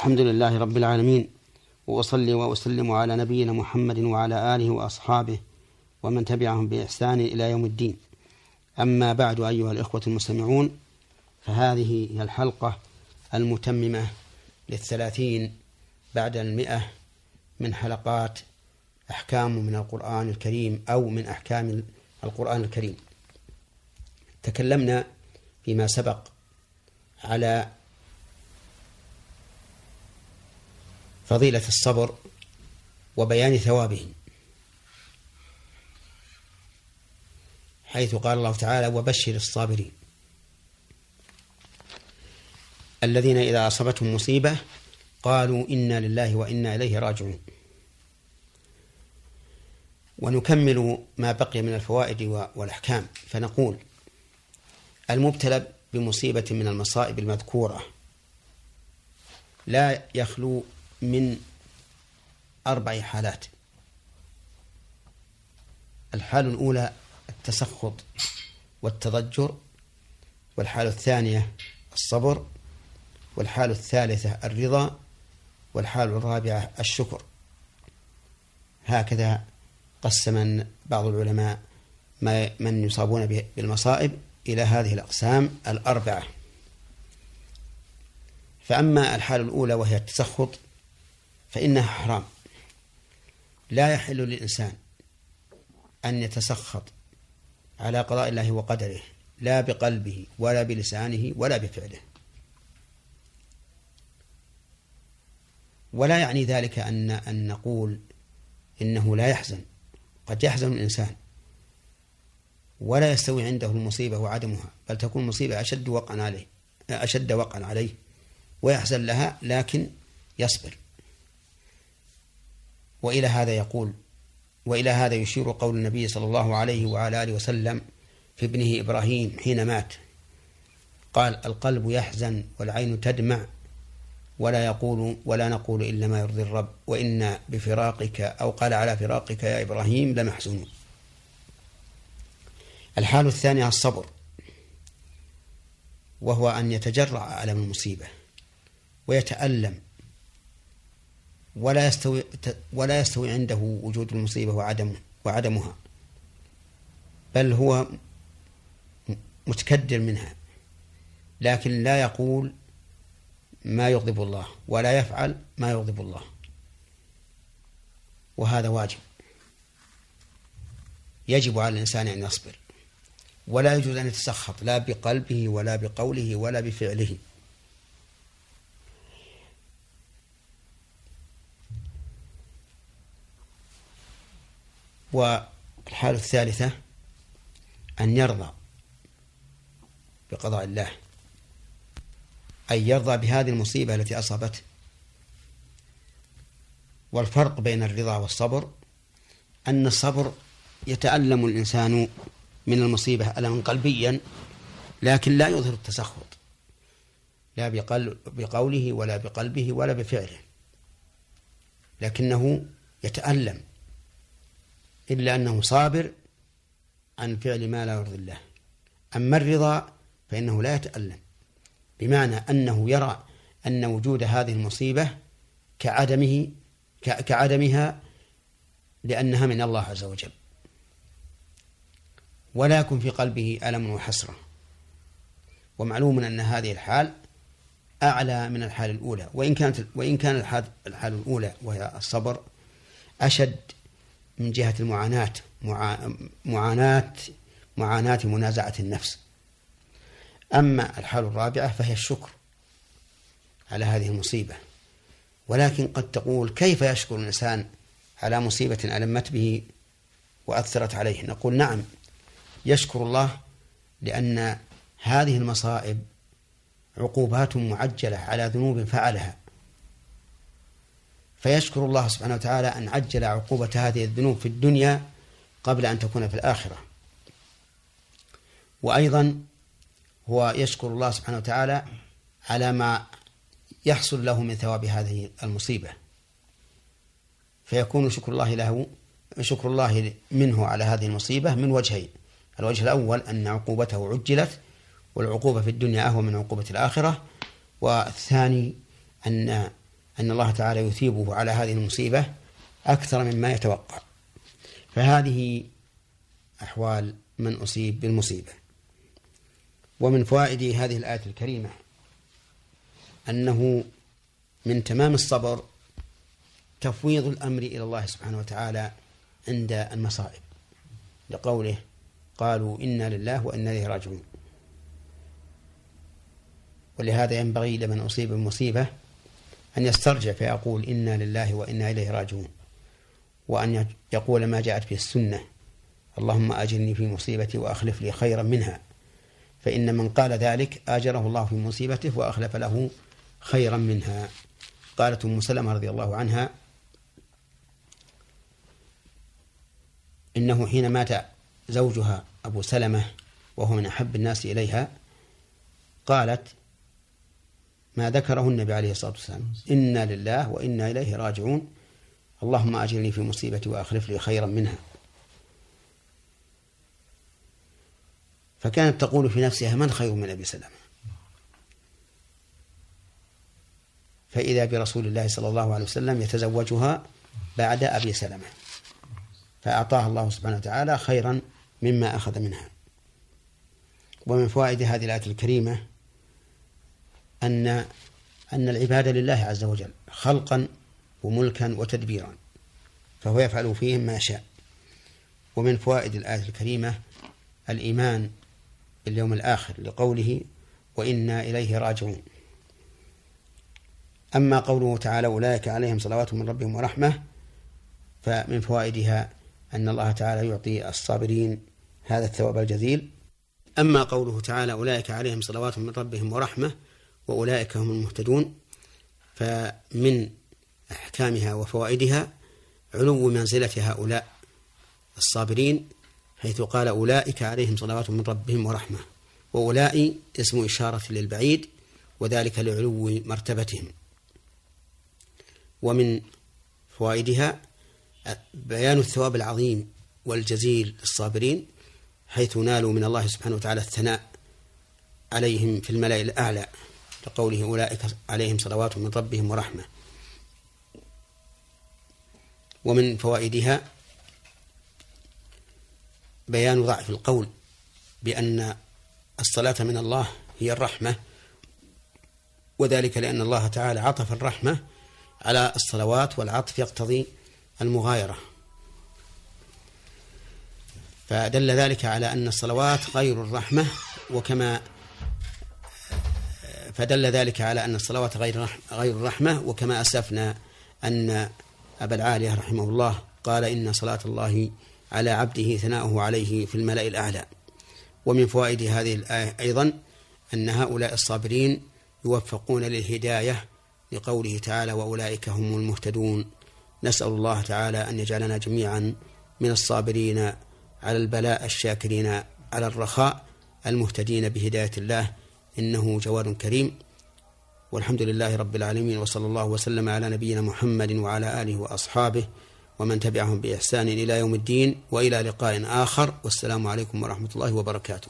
الحمد لله رب العالمين وأصلي وأسلم على نبينا محمد وعلى آله وأصحابه ومن تبعهم بإحسان إلى يوم الدين. أما بعد أيها الإخوة المستمعون فهذه هي الحلقة المتممة للثلاثين بعد المئة من حلقات أحكام من القرآن الكريم أو من أحكام القرآن الكريم. تكلمنا فيما سبق على فضيلة الصبر وبيان ثوابه. حيث قال الله تعالى وبشر الصابرين. الذين إذا أصابتهم مصيبة قالوا إنا لله وإنا إليه راجعون. ونكمل ما بقي من الفوائد والأحكام. فنقول المبتلى بمصيبة من المصائب المذكورة. لا يخلو من أربع حالات. الحال الأولى التسخط والتضجر والحالة الثانية الصبر والحالة الثالثة الرضا والحالة الرابعة الشكر. هكذا قسم بعض العلماء ما من يصابون بالمصائب إلى هذه الأقسام الأربعة. فأما الحالة الأولى وهي التسخط فإنها حرام. لا يحل للإنسان أن يتسخط على قضاء الله وقدره لا بقلبه ولا بلسانه ولا بفعله. ولا يعني ذلك أن أن نقول إنه لا يحزن. قد يحزن الإنسان. ولا يستوي عنده المصيبة وعدمها بل تكون المصيبة أشد وقعا عليه أشد وقعا عليه ويحزن لها لكن يصبر. وإلى هذا يقول وإلى هذا يشير قول النبي صلى الله عليه وعلى آله وسلم في ابنه إبراهيم حين مات. قال القلب يحزن والعين تدمع ولا يقول ولا نقول إلا ما يرضي الرب وإنا بفراقك أو قال على فراقك يا إبراهيم لمحزونون الحال الثانية الصبر وهو أن يتجرع على المصيبة ويتألم ولا يستوي ولا يستوي عنده وجود المصيبة وعدم وعدمها. بل هو متكدر منها. لكن لا يقول ما يغضب الله ولا يفعل ما يغضب الله. وهذا واجب. يجب على الإنسان أن يصبر. ولا يجوز أن يتسخط لا بقلبه ولا بقوله ولا بفعله. والحالة الثالثة أن يرضى بقضاء الله أي يرضى بهذه المصيبة التي أصابته. والفرق بين الرضا والصبر أن الصبر يتألم الإنسان من المصيبة ألما قلبيا لكن لا يظهر التسخط لا بقوله ولا بقلبه ولا بفعله لكنه يتألم. إلا أنه صابر عن فعل ما لا يرضي الله. أما الرضا فإنه لا يتألم بمعنى أنه يرى أن وجود هذه المصيبة كعدمه كعدمها لأنها من الله عز وجل. ولا يكون في قلبه ألم وحسرة. ومعلوم أن هذه الحال أعلى من الحال الأولى. وإن كانت وإن كان الحال الأولى وهي الصبر أشد من جهة المعاناة معاناة معاناة منازعة النفس. أما الحال الرابعة فهي الشكر على هذه المصيبة. ولكن قد تقول كيف يشكر الإنسان على مصيبة ألمت به وأثرت عليه؟ نقول نعم يشكر الله لأن هذه المصائب عقوبات معجلة على ذنوب فعلها. فيشكر الله سبحانه وتعالى أن عجل عقوبة هذه الذنوب في الدنيا قبل أن تكون في الآخرة. وأيضا هو يشكر الله سبحانه وتعالى على ما يحصل له من ثواب هذه المصيبة. فيكون شكر الله له شكر الله منه على هذه المصيبة من وجهين. الوجه الأول أن عقوبته عجلت والعقوبة في الدنيا أهون من عقوبة الآخرة. والثاني أن أن الله تعالى يثيبه على هذه المصيبة أكثر مما يتوقع. فهذه أحوال من أصيب بالمصيبة. ومن فوائد هذه الآية الكريمة أنه من تمام الصبر تفويض الأمر إلى الله سبحانه وتعالى عند المصائب. لقوله قالوا إنا لله وإنا إليه راجعون. ولهذا ينبغي لمن أصيب بمصيبة أن يسترجع فيقول إنا لله وإنا إليه راجعون وأن يقول ما جاءت به السنة اللهم أجرني في مصيبتي وأخلف لي خيرا منها. فإن من قال ذلك آجره الله في مصيبته وأخلف له خيرا منها. قالت أم سلمة رضي الله عنها إنه حين مات زوجها أبو سلمة وهو من أحب الناس إليها قالت ما ذكره النبي عليه الصلاة والسلام. إنا لله وإنا إليه راجعون. اللهم أجرني في مصيبتي وأخلف لي خيرا منها. فكانت تقول في نفسها من خير من أبي سلمة؟ فإذا برسول الله صلى الله عليه وسلم يتزوجها بعد أبي سلمة. فأعطاها الله سبحانه وتعالى خيرا مما أخذ منها. ومن فوائد هذه الآية الكريمة أن أن العباد لله عز وجل خلقا وملكا وتدبيرا فهو يفعل فيهم ما شاء. ومن فوائد الآية الكريمة الإيمان باليوم الآخر لقوله وإنا إليه راجعون. أما قوله تعالى أولئك عليهم صلوات من ربهم ورحمة فمن فوائدها أن الله تعالى يعطي الصابرين هذا الثواب الجزيل. أما قوله تعالى أولئك عليهم صلوات من ربهم ورحمة وأولئك هم المهتدون فمن أحكامها وفوائدها علو منزلة هؤلاء الصابرين حيث قال أولئك عليهم صلوات من ربهم ورحمة وأولئك اسم إشارة للبعيد وذلك لعلو مرتبتهم. ومن فوائدها بيان الثواب العظيم والجزيل للصابرين حيث نالوا من الله سبحانه وتعالى الثناء عليهم في الملأ الأعلى. لقوله أولئك عليهم صلوات من ربهم ورحمة. ومن فوائدها بيان ضعف القول بأن الصلاة من الله هي الرحمة وذلك لأن الله تعالى عطف الرحمة على الصلوات والعطف يقتضي المغايرة. فدل ذلك على أن الصلوات غير الرحمة وكما فدل ذلك على أن الصلوات غير غير الرحمة وكما أسلفنا أن أبا العالية رحمه الله قال إن صلاة الله على عبده ثناؤه عليه في الملأ الأعلى. ومن فوائد هذه الآية أيضا أن هؤلاء الصابرين يوفقون للهداية لقوله تعالى وأولئك هم المهتدون. نسأل الله تعالى أن يجعلنا جميعا من الصابرين على البلاء الشاكرين على الرخاء المهتدين بهداية الله إنه جواد كريم. والحمد لله رب العالمين وصلى الله وسلم على نبينا محمد وعلى آله وأصحابه ومن تبعهم بإحسان إلى يوم الدين وإلى لقاء آخر. والسلام عليكم ورحمة الله وبركاته.